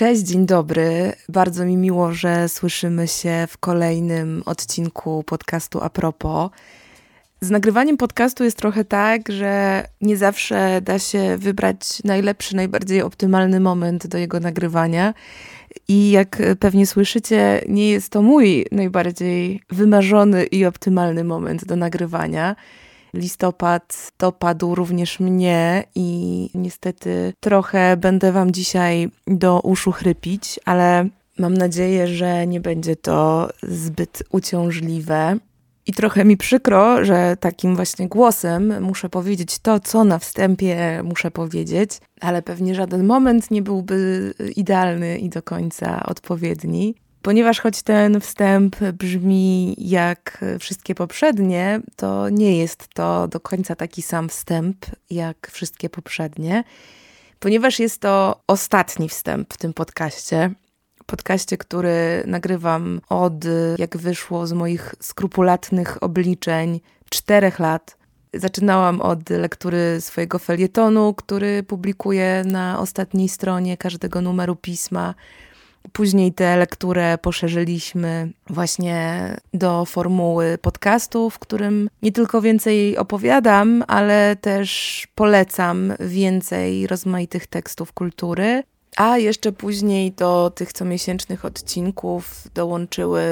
Cześć, dzień dobry. Bardzo mi miło, że słyszymy się w kolejnym odcinku podcastu A propos. Z nagrywaniem podcastu jest trochę tak, że nie zawsze da się wybrać najlepszy, najbardziej optymalny moment do jego nagrywania. I jak pewnie słyszycie, nie jest to mój najbardziej wymarzony i optymalny moment do nagrywania. Listopad dopadł również mnie i niestety trochę będę Wam dzisiaj do uszu chrypić, ale mam nadzieję, że nie będzie to zbyt uciążliwe. I trochę mi przykro, że takim właśnie głosem muszę powiedzieć to, co na wstępie muszę powiedzieć, ale pewnie żaden moment nie byłby idealny i do końca odpowiedni. Ponieważ choć ten wstęp brzmi jak wszystkie poprzednie, to nie jest to do końca taki sam wstęp jak wszystkie poprzednie, ponieważ jest to ostatni wstęp w tym podcaście. Podcaście, który nagrywam od jak wyszło z moich skrupulatnych obliczeń czterech lat. Zaczynałam od lektury swojego felietonu, który publikuję na ostatniej stronie każdego numeru pisma. Później tę lekturę poszerzyliśmy właśnie do formuły podcastu, w którym nie tylko więcej opowiadam, ale też polecam więcej rozmaitych tekstów kultury. A jeszcze później do tych comiesięcznych odcinków dołączyły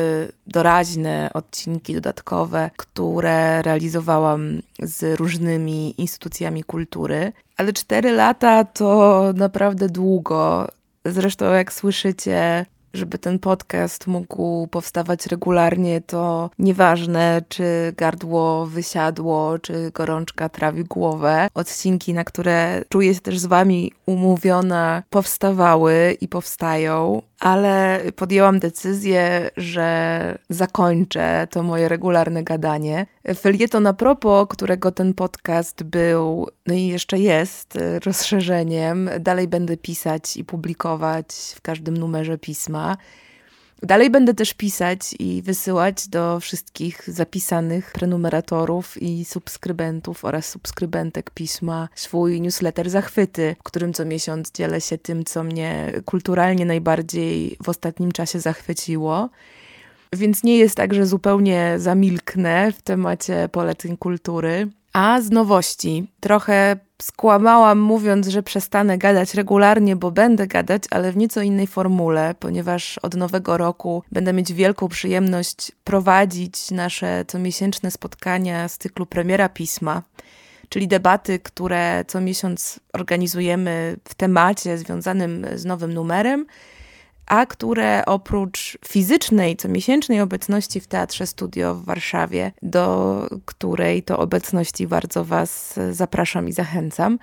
doraźne odcinki dodatkowe, które realizowałam z różnymi instytucjami kultury. Ale cztery lata to naprawdę długo. Zresztą, jak słyszycie, żeby ten podcast mógł powstawać regularnie, to nieważne, czy gardło wysiadło, czy gorączka trawi głowę. Odcinki, na które czuję się też z Wami umówiona, powstawały i powstają ale podjęłam decyzję, że zakończę to moje regularne gadanie. Felieton na propos, którego ten podcast był, no i jeszcze jest rozszerzeniem, dalej będę pisać i publikować w każdym numerze pisma. Dalej będę też pisać i wysyłać do wszystkich zapisanych prenumeratorów i subskrybentów oraz subskrybentek pisma swój newsletter Zachwyty, w którym co miesiąc dzielę się tym, co mnie kulturalnie najbardziej w ostatnim czasie zachwyciło. Więc nie jest tak, że zupełnie zamilknę w temacie poleceń kultury. A z nowości trochę skłamałam, mówiąc, że przestanę gadać regularnie, bo będę gadać, ale w nieco innej formule, ponieważ od nowego roku będę mieć wielką przyjemność prowadzić nasze comiesięczne spotkania z cyklu Premiera Pisma czyli debaty, które co miesiąc organizujemy w temacie związanym z nowym numerem a które oprócz fizycznej, comiesięcznej obecności w Teatrze Studio w Warszawie, do której to obecności bardzo Was zapraszam i zachęcam,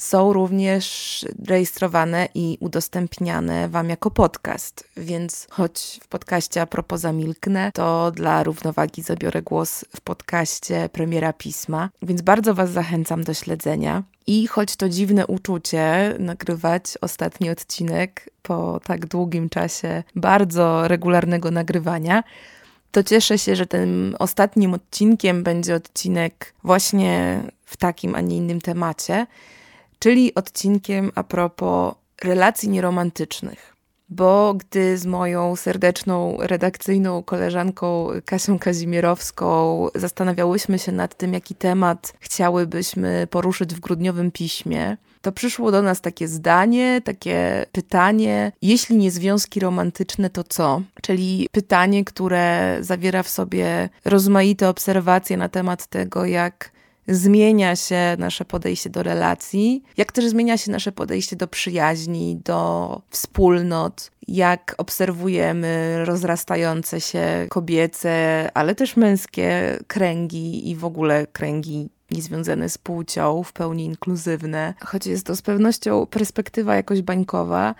są również rejestrowane i udostępniane Wam jako podcast. Więc choć w podcaście a propos zamilknę, to dla równowagi zabiorę głos w podcaście Premiera Pisma. Więc bardzo Was zachęcam do śledzenia. I choć to dziwne uczucie nagrywać ostatni odcinek po tak długim czasie bardzo regularnego nagrywania, to cieszę się, że tym ostatnim odcinkiem będzie odcinek właśnie w takim, a nie innym temacie, czyli odcinkiem a propos relacji nieromantycznych. Bo gdy z moją serdeczną redakcyjną koleżanką Kasią Kazimierowską zastanawiałyśmy się nad tym, jaki temat chciałybyśmy poruszyć w grudniowym piśmie, to przyszło do nas takie zdanie, takie pytanie: jeśli nie związki romantyczne, to co? Czyli pytanie, które zawiera w sobie rozmaite obserwacje na temat tego, jak zmienia się nasze podejście do relacji, jak też zmienia się nasze podejście do przyjaźni, do wspólnot, jak obserwujemy rozrastające się kobiece, ale też męskie kręgi i w ogóle kręgi niezwiązane z płcią, w pełni inkluzywne, choć jest to z pewnością perspektywa jakoś bańkowa,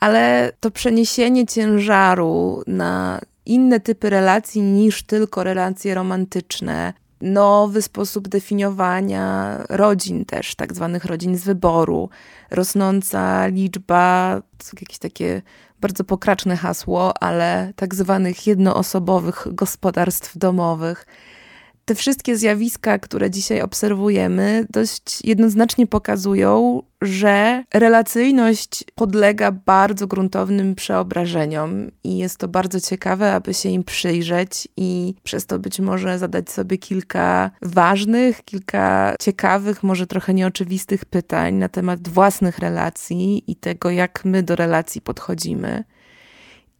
ale to przeniesienie ciężaru na inne typy relacji niż tylko relacje romantyczne. Nowy sposób definiowania rodzin też, tak zwanych rodzin z wyboru. Rosnąca liczba, jakieś takie bardzo pokraczne hasło, ale tak zwanych jednoosobowych gospodarstw domowych te wszystkie zjawiska, które dzisiaj obserwujemy, dość jednoznacznie pokazują, że relacyjność podlega bardzo gruntownym przeobrażeniom i jest to bardzo ciekawe, aby się im przyjrzeć i przez to być może zadać sobie kilka ważnych, kilka ciekawych, może trochę nieoczywistych pytań na temat własnych relacji i tego, jak my do relacji podchodzimy.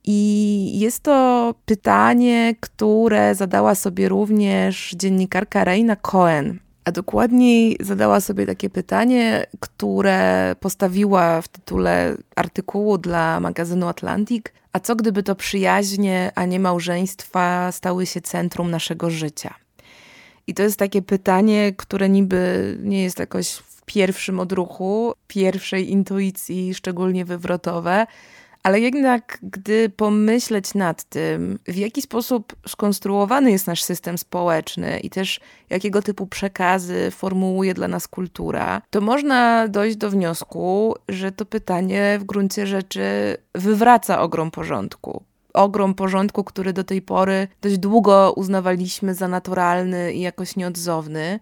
I jest to pytanie, które zadała sobie również dziennikarka Reina Cohen. A dokładniej zadała sobie takie pytanie, które postawiła w tytule artykułu dla magazynu Atlantic. A co gdyby to przyjaźnie, a nie małżeństwa stały się centrum naszego życia? I to jest takie pytanie, które niby nie jest jakoś w pierwszym odruchu, pierwszej intuicji, szczególnie wywrotowe, ale jednak, gdy pomyśleć nad tym, w jaki sposób skonstruowany jest nasz system społeczny i też jakiego typu przekazy formułuje dla nas kultura, to można dojść do wniosku, że to pytanie w gruncie rzeczy wywraca ogrom porządku. Ogrom porządku, który do tej pory dość długo uznawaliśmy za naturalny i jakoś nieodzowny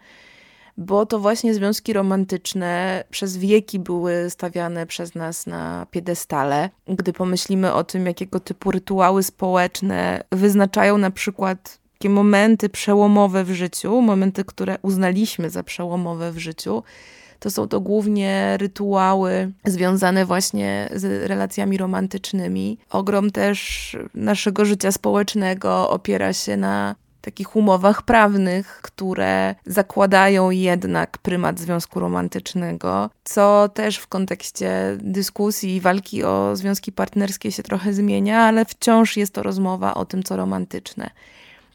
bo to właśnie związki romantyczne przez wieki były stawiane przez nas na piedestale. Gdy pomyślimy o tym, jakiego typu rytuały społeczne wyznaczają na przykład takie momenty przełomowe w życiu, momenty, które uznaliśmy za przełomowe w życiu, to są to głównie rytuały związane właśnie z relacjami romantycznymi. Ogrom też naszego życia społecznego opiera się na takich umowach prawnych, które zakładają jednak prymat związku romantycznego, co też w kontekście dyskusji i walki o związki partnerskie się trochę zmienia, ale wciąż jest to rozmowa o tym, co romantyczne.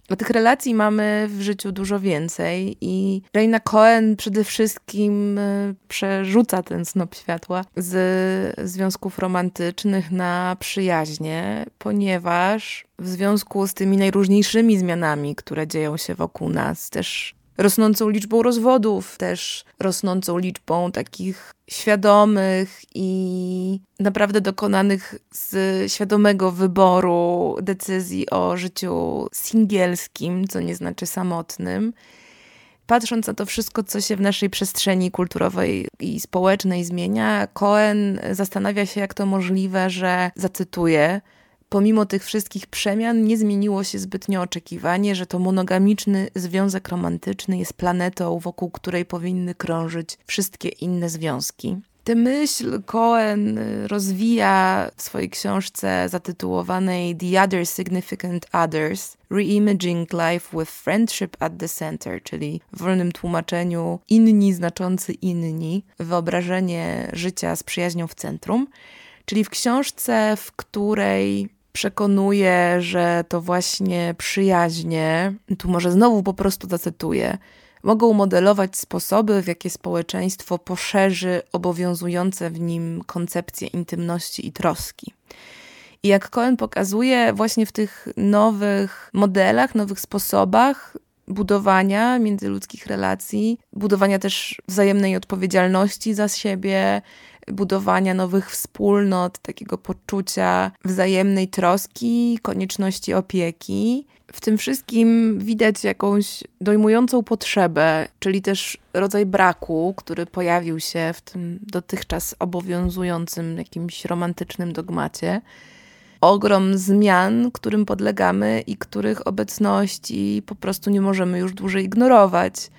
Bo tych relacji mamy w życiu dużo więcej i Reina Cohen przede wszystkim e, przerzuca ten snop światła z związków romantycznych na przyjaźnie, ponieważ w związku z tymi najróżniejszymi zmianami, które dzieją się wokół nas, też rosnącą liczbą rozwodów, też rosnącą liczbą takich świadomych i naprawdę dokonanych z świadomego wyboru decyzji o życiu singielskim, co nie znaczy samotnym. Patrząc na to wszystko, co się w naszej przestrzeni kulturowej i społecznej zmienia, Cohen zastanawia się, jak to możliwe, że zacytuję pomimo tych wszystkich przemian nie zmieniło się zbytnio oczekiwanie, że to monogamiczny związek romantyczny jest planetą, wokół której powinny krążyć wszystkie inne związki. Tę myśl Cohen rozwija w swojej książce zatytułowanej The Other Significant Others Reimaging Life with Friendship at the Center, czyli w wolnym tłumaczeniu inni znaczący inni, wyobrażenie życia z przyjaźnią w centrum. Czyli w książce, w której przekonuje, że to właśnie przyjaźnie, tu może znowu po prostu zacytuję, mogą modelować sposoby, w jakie społeczeństwo poszerzy obowiązujące w nim koncepcje intymności i troski. I jak Cohen pokazuje, właśnie w tych nowych modelach, nowych sposobach budowania międzyludzkich relacji, budowania też wzajemnej odpowiedzialności za siebie, budowania nowych wspólnot, takiego poczucia wzajemnej troski, konieczności opieki. W tym wszystkim widać jakąś dojmującą potrzebę, czyli też rodzaj braku, który pojawił się w tym dotychczas obowiązującym jakimś romantycznym dogmacie. Ogrom zmian, którym podlegamy i których obecności po prostu nie możemy już dłużej ignorować.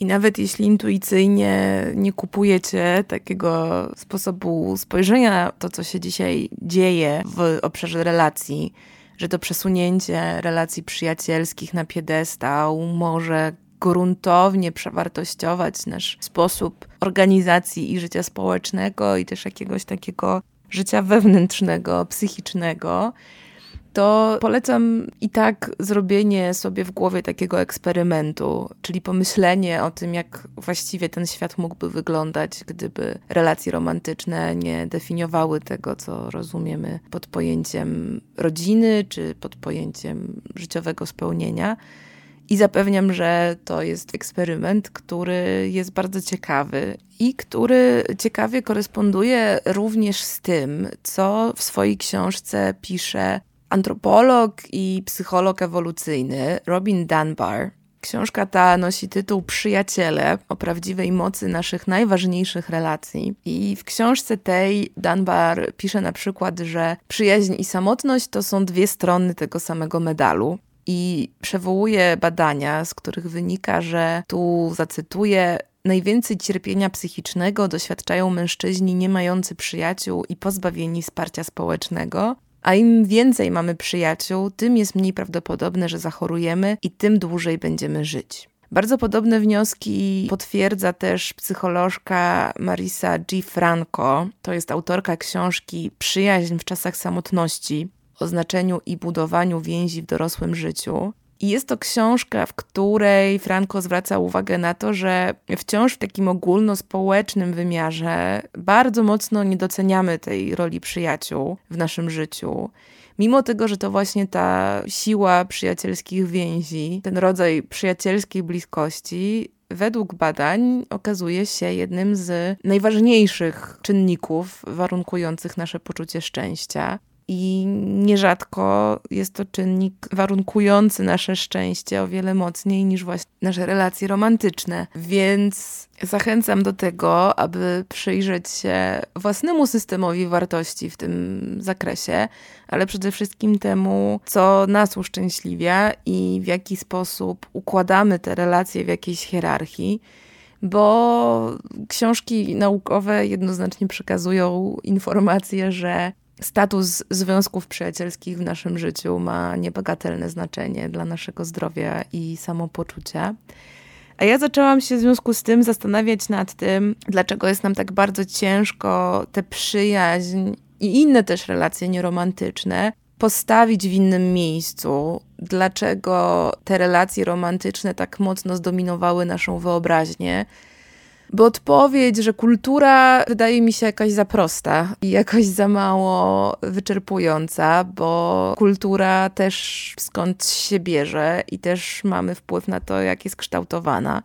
I nawet jeśli intuicyjnie nie kupujecie takiego sposobu spojrzenia to, co się dzisiaj dzieje w obszarze relacji, że to przesunięcie relacji przyjacielskich na piedestał może gruntownie przewartościować nasz sposób organizacji i życia społecznego i też jakiegoś takiego życia wewnętrznego, psychicznego, to polecam i tak zrobienie sobie w głowie takiego eksperymentu, czyli pomyślenie o tym, jak właściwie ten świat mógłby wyglądać, gdyby relacje romantyczne nie definiowały tego, co rozumiemy pod pojęciem rodziny czy pod pojęciem życiowego spełnienia. I zapewniam, że to jest eksperyment, który jest bardzo ciekawy i który ciekawie koresponduje również z tym, co w swojej książce pisze antropolog i psycholog ewolucyjny Robin Dunbar. Książka ta nosi tytuł Przyjaciele o prawdziwej mocy naszych najważniejszych relacji. I w książce tej Dunbar pisze na przykład, że przyjaźń i samotność to są dwie strony tego samego medalu i przywołuje badania, z których wynika, że tu zacytuję. Najwięcej cierpienia psychicznego doświadczają mężczyźni nie mający przyjaciół i pozbawieni wsparcia społecznego, a im więcej mamy przyjaciół, tym jest mniej prawdopodobne, że zachorujemy i tym dłużej będziemy żyć. Bardzo podobne wnioski potwierdza też psycholożka Marisa G. Franco. To jest autorka książki Przyjaźń w czasach samotności o znaczeniu i budowaniu więzi w dorosłym życiu. I jest to książka, w której Franco zwraca uwagę na to, że wciąż w takim ogólnospołecznym wymiarze bardzo mocno nie doceniamy tej roli przyjaciół w naszym życiu. Mimo tego, że to właśnie ta siła przyjacielskich więzi, ten rodzaj przyjacielskiej bliskości, według badań okazuje się jednym z najważniejszych czynników warunkujących nasze poczucie szczęścia i nierzadko jest to czynnik warunkujący nasze szczęście o wiele mocniej niż właśnie nasze relacje romantyczne. Więc zachęcam do tego, aby przyjrzeć się własnemu systemowi wartości w tym zakresie, ale przede wszystkim temu, co nas uszczęśliwia i w jaki sposób układamy te relacje w jakiejś hierarchii bo książki naukowe jednoznacznie przekazują informację, że status związków przyjacielskich w naszym życiu ma niebagatelne znaczenie dla naszego zdrowia i samopoczucia. A ja zaczęłam się w związku z tym zastanawiać nad tym, dlaczego jest nam tak bardzo ciężko tę przyjaźń i inne też relacje nieromantyczne postawić w innym miejscu. Dlaczego te relacje romantyczne tak mocno zdominowały naszą wyobraźnię? Bo odpowiedź, że kultura wydaje mi się jakaś za prosta i jakoś za mało wyczerpująca, bo kultura też skąd się bierze i też mamy wpływ na to, jak jest kształtowana.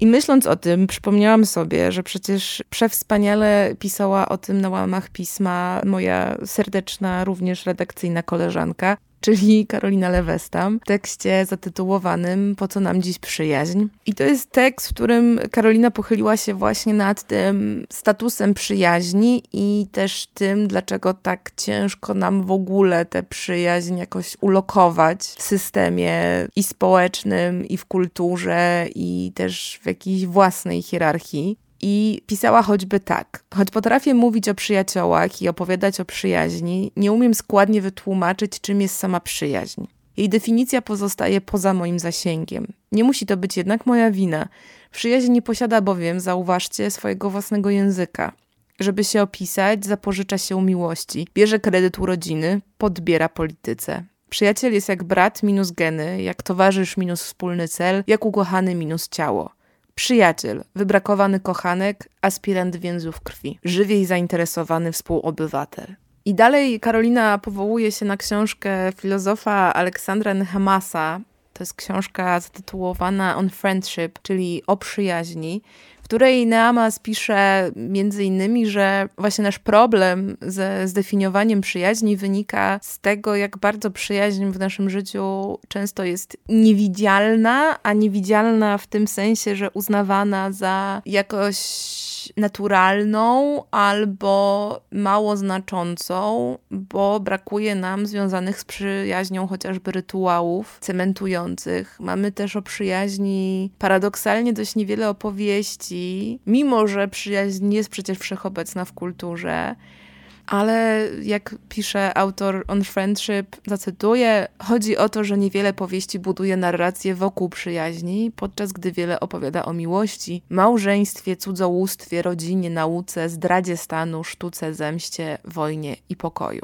I myśląc o tym, przypomniałam sobie, że przecież przewspaniale pisała o tym na łamach pisma moja serdeczna, również redakcyjna koleżanka, czyli Karolina Lewestam, w tekście zatytułowanym Po co nam dziś przyjaźń? I to jest tekst, w którym Karolina pochyliła się właśnie nad tym statusem przyjaźni i też tym, dlaczego tak ciężko nam w ogóle tę przyjaźń jakoś ulokować w systemie i społecznym, i w kulturze, i też w jakiejś własnej hierarchii. I pisała choćby tak: Choć potrafię mówić o przyjaciołach i opowiadać o przyjaźni, nie umiem składnie wytłumaczyć, czym jest sama przyjaźń. Jej definicja pozostaje poza moim zasięgiem. Nie musi to być jednak moja wina. Przyjaźń nie posiada bowiem, zauważcie, swojego własnego języka. Żeby się opisać, zapożycza się miłości, bierze kredyt rodziny, podbiera polityce. Przyjaciel jest jak brat minus geny, jak towarzysz minus wspólny cel, jak ukochany minus ciało. Przyjaciel, wybrakowany kochanek, aspirant więzów krwi, żywiej zainteresowany współobywatel. I dalej Karolina powołuje się na książkę filozofa Aleksandra Nehemasa. To jest książka zatytułowana On Friendship, czyli o przyjaźni której Neamas pisze między innymi, że właśnie nasz problem ze zdefiniowaniem przyjaźni wynika z tego, jak bardzo przyjaźń w naszym życiu często jest niewidzialna, a niewidzialna w tym sensie, że uznawana za jakoś naturalną albo mało znaczącą, bo brakuje nam związanych z przyjaźnią chociażby rytuałów cementujących. Mamy też o przyjaźni paradoksalnie dość niewiele opowieści, mimo że przyjaźń jest przecież wszechobecna w kulturze ale jak pisze autor On Friendship, zacytuję, chodzi o to, że niewiele powieści buduje narrację wokół przyjaźni, podczas gdy wiele opowiada o miłości, małżeństwie, cudzołóstwie, rodzinie, nauce, zdradzie stanu, sztuce, zemście, wojnie i pokoju.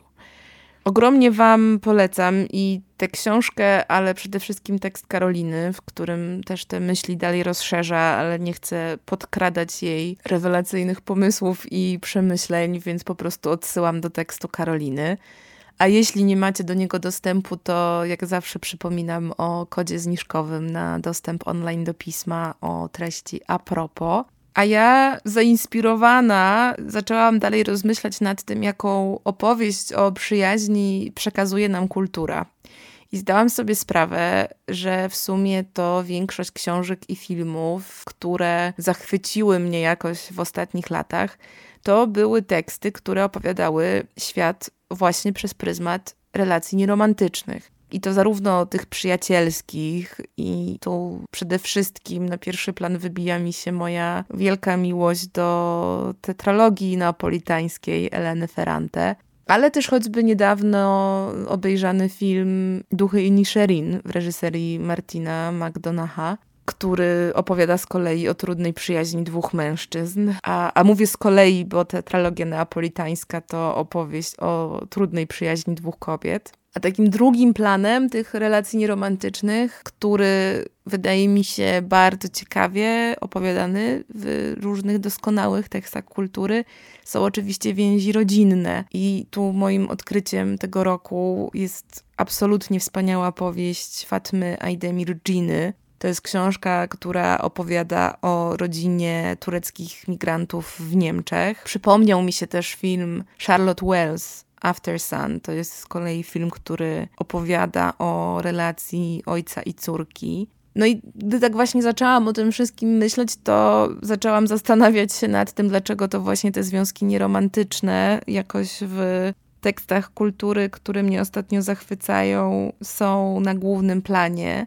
Ogromnie Wam polecam i tę książkę, ale przede wszystkim tekst Karoliny, w którym też te myśli dalej rozszerza, ale nie chcę podkradać jej rewelacyjnych pomysłów i przemyśleń, więc po prostu odsyłam do tekstu Karoliny. A jeśli nie macie do niego dostępu, to jak zawsze przypominam o kodzie zniżkowym na dostęp online do pisma o treści a propos. A ja zainspirowana zaczęłam dalej rozmyślać nad tym, jaką opowieść o przyjaźni przekazuje nam kultura. I zdałam sobie sprawę, że w sumie to większość książek i filmów, które zachwyciły mnie jakoś w ostatnich latach, to były teksty, które opowiadały świat właśnie przez pryzmat relacji nieromantycznych. I to zarówno tych przyjacielskich, i tu przede wszystkim na pierwszy plan wybija mi się moja wielka miłość do tetralogii neapolitańskiej Eleny Ferrante, ale też choćby niedawno obejrzany film Duchy i Nisherin w reżyserii Martina McDonaha, który opowiada z kolei o trudnej przyjaźni dwóch mężczyzn. A, a mówię z kolei, bo tetralogia neapolitańska to opowieść o trudnej przyjaźni dwóch kobiet. A takim drugim planem tych relacji nieromantycznych, który wydaje mi się bardzo ciekawie opowiadany w różnych doskonałych tekstach kultury, są oczywiście więzi rodzinne. I tu moim odkryciem tego roku jest absolutnie wspaniała powieść Fatmy Aydemir Giny. To jest książka, która opowiada o rodzinie tureckich migrantów w Niemczech. Przypomniał mi się też film Charlotte Wells After Sun to jest z kolei film, który opowiada o relacji ojca i córki. No i gdy tak właśnie zaczęłam o tym wszystkim myśleć, to zaczęłam zastanawiać się nad tym, dlaczego to właśnie te związki nieromantyczne jakoś w tekstach kultury, które mnie ostatnio zachwycają, są na głównym planie.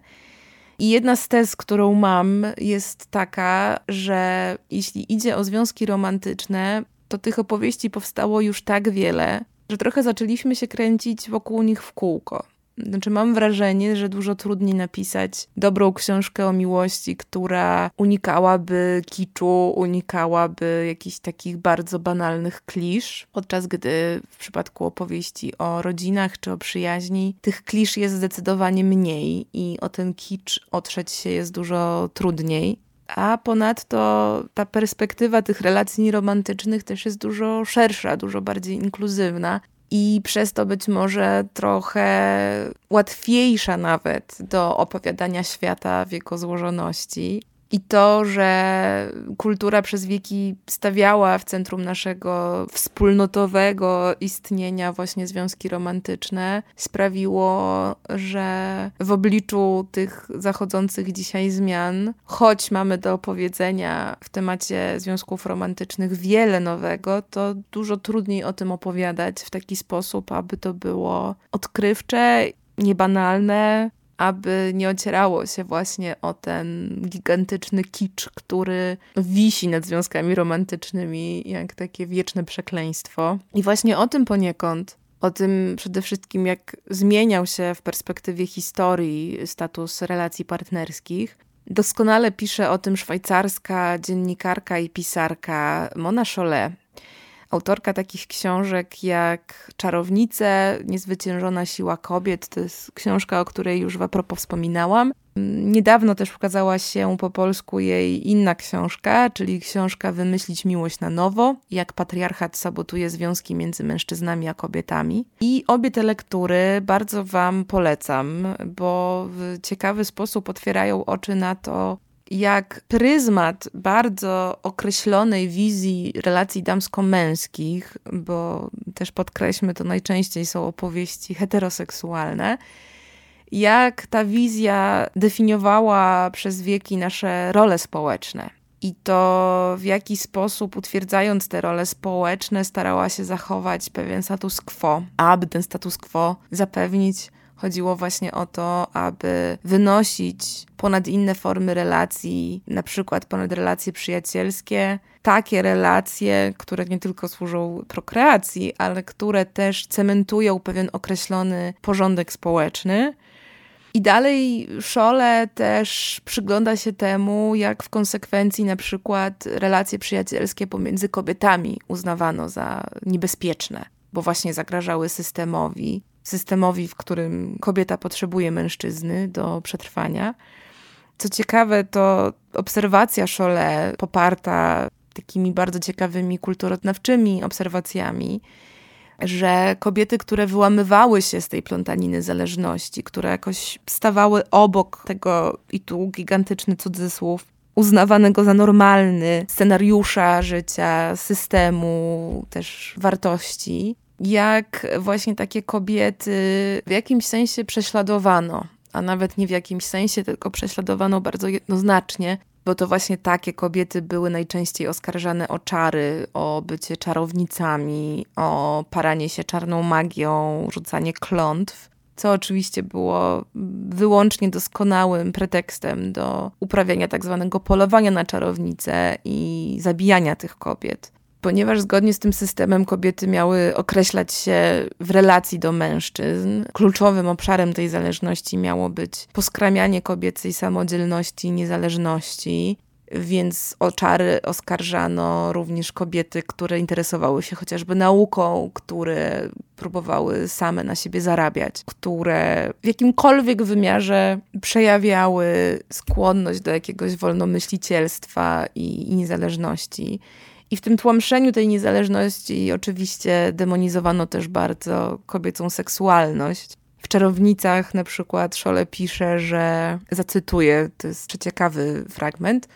I jedna z tez, którą mam, jest taka, że jeśli idzie o związki romantyczne, to tych opowieści powstało już tak wiele, że trochę zaczęliśmy się kręcić wokół nich w kółko. Znaczy, mam wrażenie, że dużo trudniej napisać dobrą książkę o miłości, która unikałaby kiczu, unikałaby jakichś takich bardzo banalnych klisz, podczas gdy w przypadku opowieści o rodzinach czy o przyjaźni, tych klisz jest zdecydowanie mniej i o ten kicz otrzeć się jest dużo trudniej a ponadto ta perspektywa tych relacji romantycznych też jest dużo szersza, dużo bardziej inkluzywna i przez to być może trochę łatwiejsza nawet do opowiadania świata w jego złożoności. I to, że kultura przez wieki stawiała w centrum naszego wspólnotowego istnienia właśnie związki romantyczne, sprawiło, że w obliczu tych zachodzących dzisiaj zmian, choć mamy do opowiedzenia w temacie związków romantycznych wiele nowego, to dużo trudniej o tym opowiadać w taki sposób, aby to było odkrywcze, niebanalne, aby nie ocierało się właśnie o ten gigantyczny kicz, który wisi nad związkami romantycznymi jak takie wieczne przekleństwo. I właśnie o tym poniekąd o tym przede wszystkim, jak zmieniał się w perspektywie historii status relacji partnerskich. Doskonale pisze o tym szwajcarska dziennikarka i pisarka Mona Cholet, autorka takich książek jak Czarownice, Niezwyciężona siła kobiet. To jest książka, o której już w apropos wspominałam. Niedawno też ukazała się po polsku jej inna książka, czyli książka Wymyślić miłość na nowo, jak patriarchat sabotuje związki między mężczyznami a kobietami. I obie te lektury bardzo Wam polecam, bo w ciekawy sposób otwierają oczy na to, jak pryzmat bardzo określonej wizji relacji damsko-męskich, bo też podkreślmy, to najczęściej są opowieści heteroseksualne, jak ta wizja definiowała przez wieki nasze role społeczne. I to w jaki sposób, utwierdzając te role społeczne, starała się zachować pewien status quo, aby ten status quo zapewnić Chodziło właśnie o to, aby wynosić ponad inne formy relacji, na przykład ponad relacje przyjacielskie, takie relacje, które nie tylko służą prokreacji, ale które też cementują pewien określony porządek społeczny. I dalej Szole też przygląda się temu, jak w konsekwencji na przykład relacje przyjacielskie pomiędzy kobietami uznawano za niebezpieczne bo właśnie zagrażały systemowi. Systemowi, w którym kobieta potrzebuje mężczyzny do przetrwania. Co ciekawe, to obserwacja Szole poparta takimi bardzo ciekawymi kulturoznawczymi obserwacjami, że kobiety, które wyłamywały się z tej plątaniny zależności, które jakoś stawały obok tego, i tu gigantyczny cudzysłów, uznawanego za normalny scenariusza życia, systemu, też wartości, jak właśnie takie kobiety w jakimś sensie prześladowano, a nawet nie w jakimś sensie, tylko prześladowano bardzo jednoznacznie, bo to właśnie takie kobiety były najczęściej oskarżane o czary, o bycie czarownicami, o paranie się czarną magią, rzucanie klątw, co oczywiście było wyłącznie doskonałym pretekstem do uprawiania tak zwanego polowania na czarownice i zabijania tych kobiet ponieważ zgodnie z tym systemem kobiety miały określać się w relacji do mężczyzn. Kluczowym obszarem tej zależności miało być poskramianie kobiecej samodzielności niezależności. Więc o czary oskarżano również kobiety, które interesowały się chociażby nauką, które próbowały same na siebie zarabiać, które w jakimkolwiek wymiarze przejawiały skłonność do jakiegoś wolnomyślicielstwa i niezależności. I w tym tłamszeniu tej niezależności oczywiście demonizowano też bardzo kobiecą seksualność. W Czarownicach na przykład Szole pisze, że, zacytuję, to jest ciekawy fragment,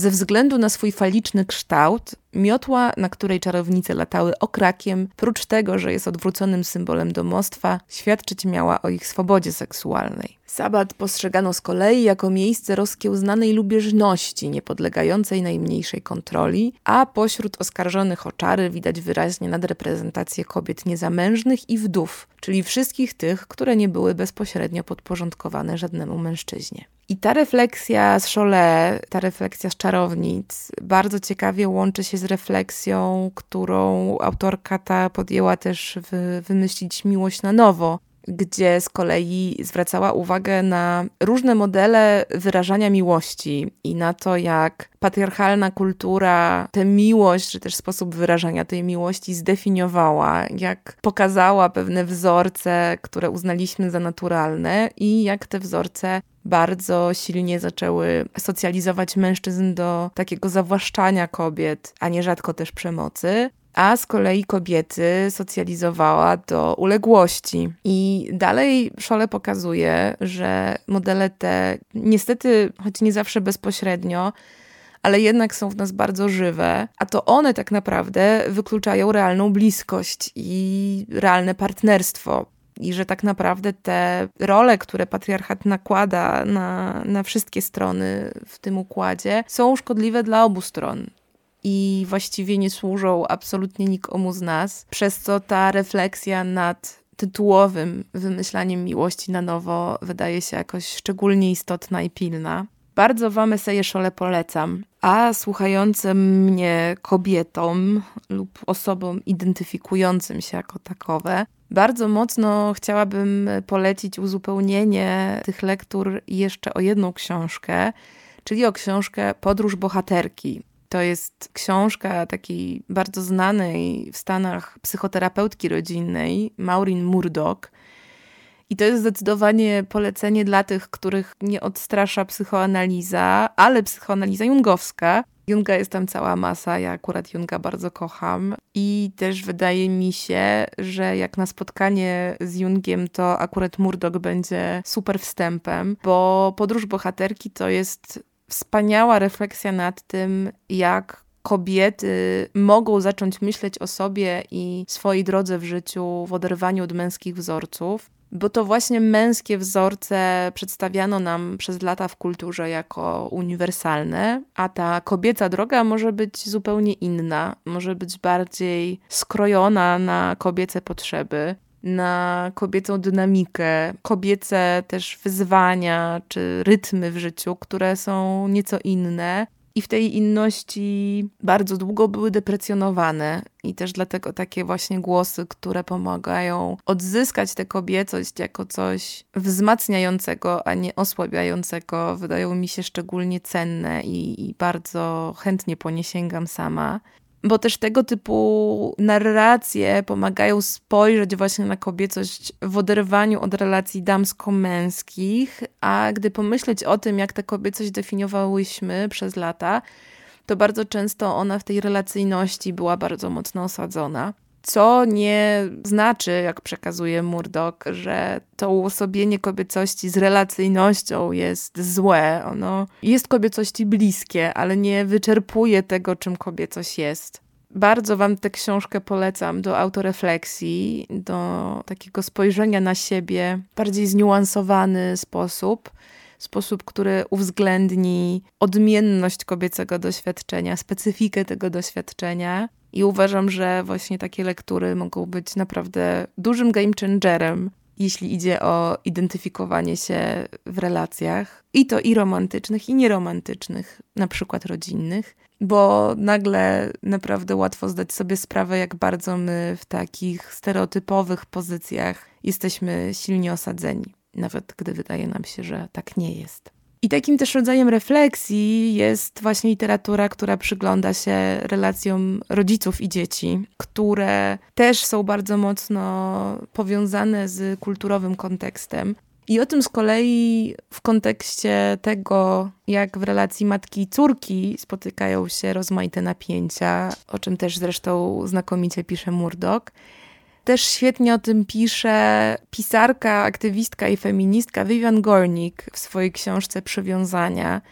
ze względu na swój faliczny kształt, miotła, na której czarownice latały okrakiem, prócz tego, że jest odwróconym symbolem domostwa, świadczyć miała o ich swobodzie seksualnej. Sabat postrzegano z kolei jako miejsce rozkiełznanej lubieżności, niepodlegającej najmniejszej kontroli, a pośród oskarżonych o czary widać wyraźnie nadreprezentację kobiet niezamężnych i wdów, czyli wszystkich tych, które nie były bezpośrednio podporządkowane żadnemu mężczyźnie. I ta refleksja z Cholet, ta refleksja z czarownic, bardzo ciekawie łączy się z refleksją, którą autorka ta podjęła też w, wymyślić miłość na nowo, gdzie z kolei zwracała uwagę na różne modele wyrażania miłości i na to, jak patriarchalna kultura tę miłość, czy też sposób wyrażania tej miłości zdefiniowała, jak pokazała pewne wzorce, które uznaliśmy za naturalne i jak te wzorce bardzo silnie zaczęły socjalizować mężczyzn do takiego zawłaszczania kobiet, a nierzadko też przemocy a z kolei kobiety socjalizowała do uległości. I dalej Szole pokazuje, że modele te, niestety, choć nie zawsze bezpośrednio, ale jednak są w nas bardzo żywe, a to one tak naprawdę wykluczają realną bliskość i realne partnerstwo. I że tak naprawdę te role, które patriarchat nakłada na, na wszystkie strony w tym układzie, są szkodliwe dla obu stron i właściwie nie służą absolutnie nikomu z nas, przez co ta refleksja nad tytułowym wymyślaniem miłości na nowo wydaje się jakoś szczególnie istotna i pilna. Bardzo wam eseje Szole polecam, a słuchającym mnie kobietom lub osobom identyfikującym się jako takowe, bardzo mocno chciałabym polecić uzupełnienie tych lektur jeszcze o jedną książkę, czyli o książkę Podróż bohaterki to jest książka takiej bardzo znanej w Stanach psychoterapeutki rodzinnej, Maureen Murdoch. I to jest zdecydowanie polecenie dla tych, których nie odstrasza psychoanaliza, ale psychoanaliza jungowska. Junga jest tam cała masa, ja akurat Junga bardzo kocham. I też wydaje mi się, że jak na spotkanie z Jungiem, to akurat Murdoch będzie super wstępem, bo podróż bohaterki to jest wspaniała refleksja nad tym, jak kobiety mogą zacząć myśleć o sobie i swojej drodze w życiu w oderwaniu od męskich wzorców. Bo to właśnie męskie wzorce przedstawiano nam przez lata w kulturze jako uniwersalne, a ta kobieca droga może być zupełnie inna, może być bardziej skrojona na kobiece potrzeby na kobiecą dynamikę, kobiece też wyzwania czy rytmy w życiu, które są nieco inne. I w tej inności bardzo długo były deprecjonowane, i też dlatego takie właśnie głosy, które pomagają odzyskać tę kobiecość jako coś wzmacniającego, a nie osłabiającego, wydają mi się szczególnie cenne i, i bardzo chętnie po nie sięgam sama. Bo też tego typu narracje pomagają spojrzeć właśnie na kobiecość w oderwaniu od relacji damsko-męskich, a gdy pomyśleć o tym, jak tę kobiecość definiowałyśmy przez lata, to bardzo często ona w tej relacyjności była bardzo mocno osadzona. Co nie znaczy, jak przekazuje Murdoch, że to uosobienie kobiecości z relacyjnością jest złe. Ono jest kobiecości bliskie, ale nie wyczerpuje tego, czym kobiecość jest. Bardzo Wam tę książkę polecam do autorefleksji, do takiego spojrzenia na siebie w bardziej zniuansowany sposób sposób, który uwzględni odmienność kobiecego doświadczenia, specyfikę tego doświadczenia. I uważam, że właśnie takie lektury mogą być naprawdę dużym game changerem, jeśli idzie o identyfikowanie się w relacjach, i to i romantycznych, i nieromantycznych, na przykład rodzinnych, bo nagle naprawdę łatwo zdać sobie sprawę, jak bardzo my w takich stereotypowych pozycjach jesteśmy silnie osadzeni nawet gdy wydaje nam się, że tak nie jest. I takim też rodzajem refleksji jest właśnie literatura, która przygląda się relacjom rodziców i dzieci, które też są bardzo mocno powiązane z kulturowym kontekstem. I o tym z kolei w kontekście tego, jak w relacji matki i córki spotykają się rozmaite napięcia, o czym też zresztą znakomicie pisze Murdoch, też świetnie o tym pisze pisarka, aktywistka i feministka Vivian Gornick w swojej książce Przywiązania.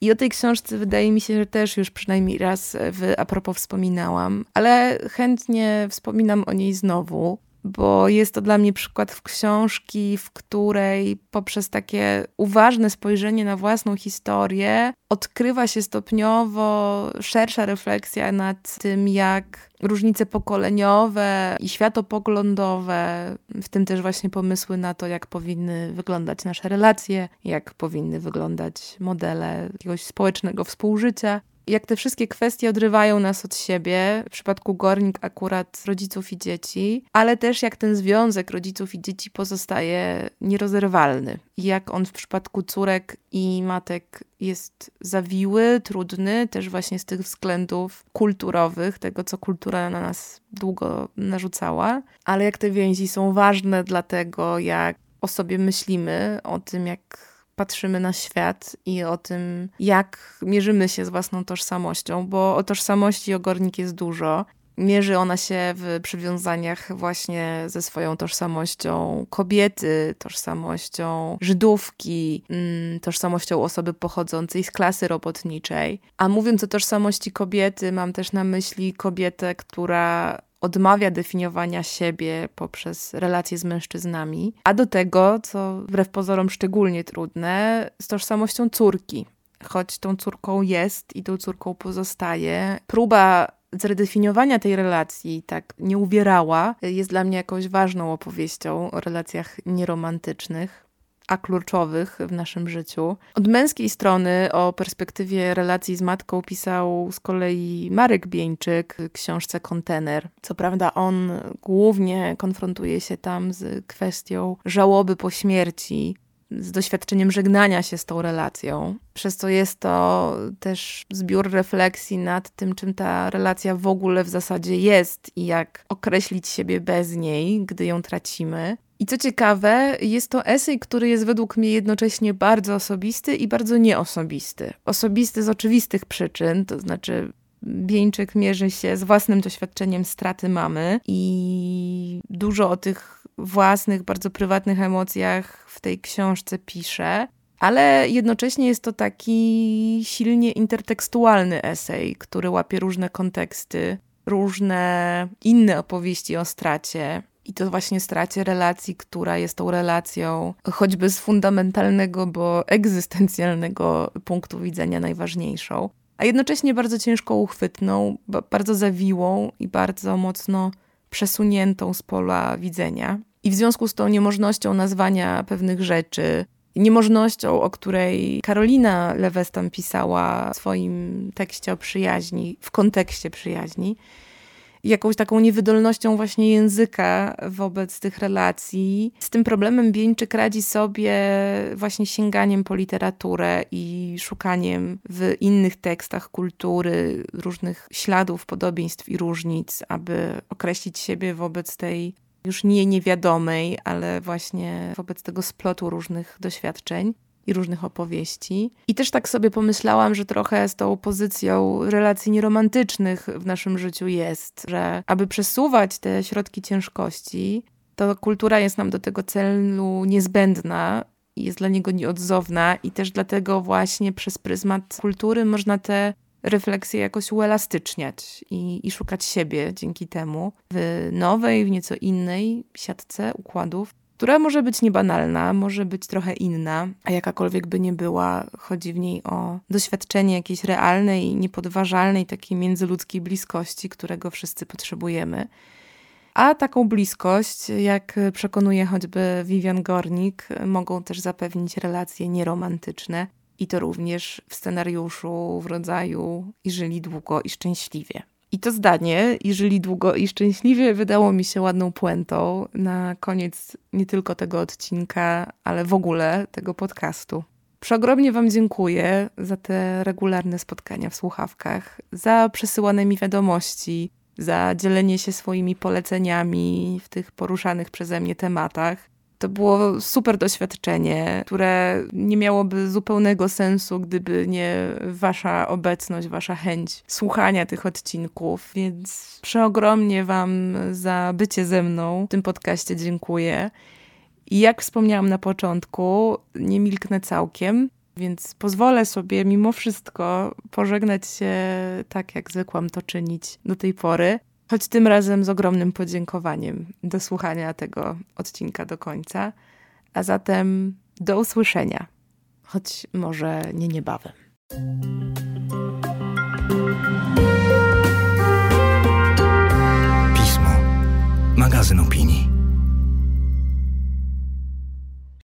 I o tej książce wydaje mi się, że też już przynajmniej raz w a propos wspominałam, ale chętnie wspominam o niej znowu, bo jest to dla mnie przykład w książki, w której poprzez takie uważne spojrzenie na własną historię odkrywa się stopniowo szersza refleksja nad tym, jak różnice pokoleniowe i światopoglądowe, w tym też właśnie pomysły na to, jak powinny wyglądać nasze relacje, jak powinny wyglądać modele jakiegoś społecznego współżycia, jak te wszystkie kwestie odrywają nas od siebie, w przypadku Gornik akurat rodziców i dzieci, ale też jak ten związek rodziców i dzieci pozostaje nierozerwalny. Jak on w przypadku córek i matek jest zawiły, trudny, też właśnie z tych względów kulturowych, tego co kultura na nas długo narzucała, ale jak te więzi są ważne dla tego, jak o sobie myślimy, o tym, jak patrzymy na świat i o tym, jak mierzymy się z własną tożsamością, bo o tożsamości ogornik jest dużo. Mierzy ona się w przywiązaniach właśnie ze swoją tożsamością kobiety, tożsamością Żydówki, mm, tożsamością osoby pochodzącej z klasy robotniczej. A mówiąc o tożsamości kobiety, mam też na myśli kobietę, która odmawia definiowania siebie poprzez relacje z mężczyznami, a do tego, co wbrew pozorom szczególnie trudne, z tożsamością córki. Choć tą córką jest i tą córką pozostaje, próba zredefiniowania tej relacji tak nie uwierała, jest dla mnie jakąś ważną opowieścią o relacjach nieromantycznych a kluczowych w naszym życiu. Od męskiej strony o perspektywie relacji z matką pisał z kolei Marek Bieńczyk w książce Kontener. Co prawda on głównie konfrontuje się tam z kwestią żałoby po śmierci, z doświadczeniem żegnania się z tą relacją. Przez co jest to też zbiór refleksji nad tym, czym ta relacja w ogóle w zasadzie jest i jak określić siebie bez niej, gdy ją tracimy. I co ciekawe, jest to esej, który jest według mnie jednocześnie bardzo osobisty i bardzo nieosobisty. Osobisty z oczywistych przyczyn, to znaczy Bieńczyk mierzy się z własnym doświadczeniem straty mamy i dużo o tych własnych, bardzo prywatnych emocjach w tej książce pisze. Ale jednocześnie jest to taki silnie intertekstualny esej, który łapie różne konteksty, różne inne opowieści o stracie, i to właśnie stracie relacji, która jest tą relacją choćby z fundamentalnego, bo egzystencjalnego punktu widzenia najważniejszą, a jednocześnie bardzo ciężko uchwytną, bardzo zawiłą i bardzo mocno przesuniętą z pola widzenia. I w związku z tą niemożnością nazwania pewnych rzeczy, niemożnością, o której Karolina Lewestam pisała w swoim tekście o przyjaźni, w kontekście przyjaźni, jakąś taką niewydolnością właśnie języka wobec tych relacji. Z tym problemem Bieńczyk radzi sobie właśnie sięganiem po literaturę i szukaniem w innych tekstach kultury różnych śladów, podobieństw i różnic, aby określić siebie wobec tej już nie niewiadomej, ale właśnie wobec tego splotu różnych doświadczeń i różnych opowieści. I też tak sobie pomyślałam, że trochę z tą pozycją relacji nieromantycznych w naszym życiu jest, że aby przesuwać te środki ciężkości, to kultura jest nam do tego celu niezbędna jest dla niego nieodzowna i też dlatego właśnie przez pryzmat kultury można te refleksję jakoś uelastyczniać i, i szukać siebie dzięki temu w nowej, w nieco innej siatce układów, która może być niebanalna, może być trochę inna, a jakakolwiek by nie była, chodzi w niej o doświadczenie jakiejś realnej, niepodważalnej, takiej międzyludzkiej bliskości, którego wszyscy potrzebujemy. A taką bliskość, jak przekonuje choćby Vivian Gornik, mogą też zapewnić relacje nieromantyczne, i to również w scenariuszu w rodzaju i żyli długo i szczęśliwie. I to zdanie, i żyli długo i szczęśliwie, wydało mi się ładną puentą na koniec nie tylko tego odcinka, ale w ogóle tego podcastu. Przeogromnie Wam dziękuję za te regularne spotkania w słuchawkach, za przesyłane mi wiadomości, za dzielenie się swoimi poleceniami w tych poruszanych przeze mnie tematach. To było super doświadczenie, które nie miałoby zupełnego sensu, gdyby nie wasza obecność, wasza chęć słuchania tych odcinków. Więc przeogromnie wam za bycie ze mną w tym podcaście dziękuję. I jak wspomniałam na początku, nie milknę całkiem, więc pozwolę sobie mimo wszystko pożegnać się tak, jak zwykłam to czynić do tej pory choć tym razem z ogromnym podziękowaniem do słuchania tego odcinka do końca. A zatem do usłyszenia, choć może nie niebawem. Pismo. Magazyn opinii.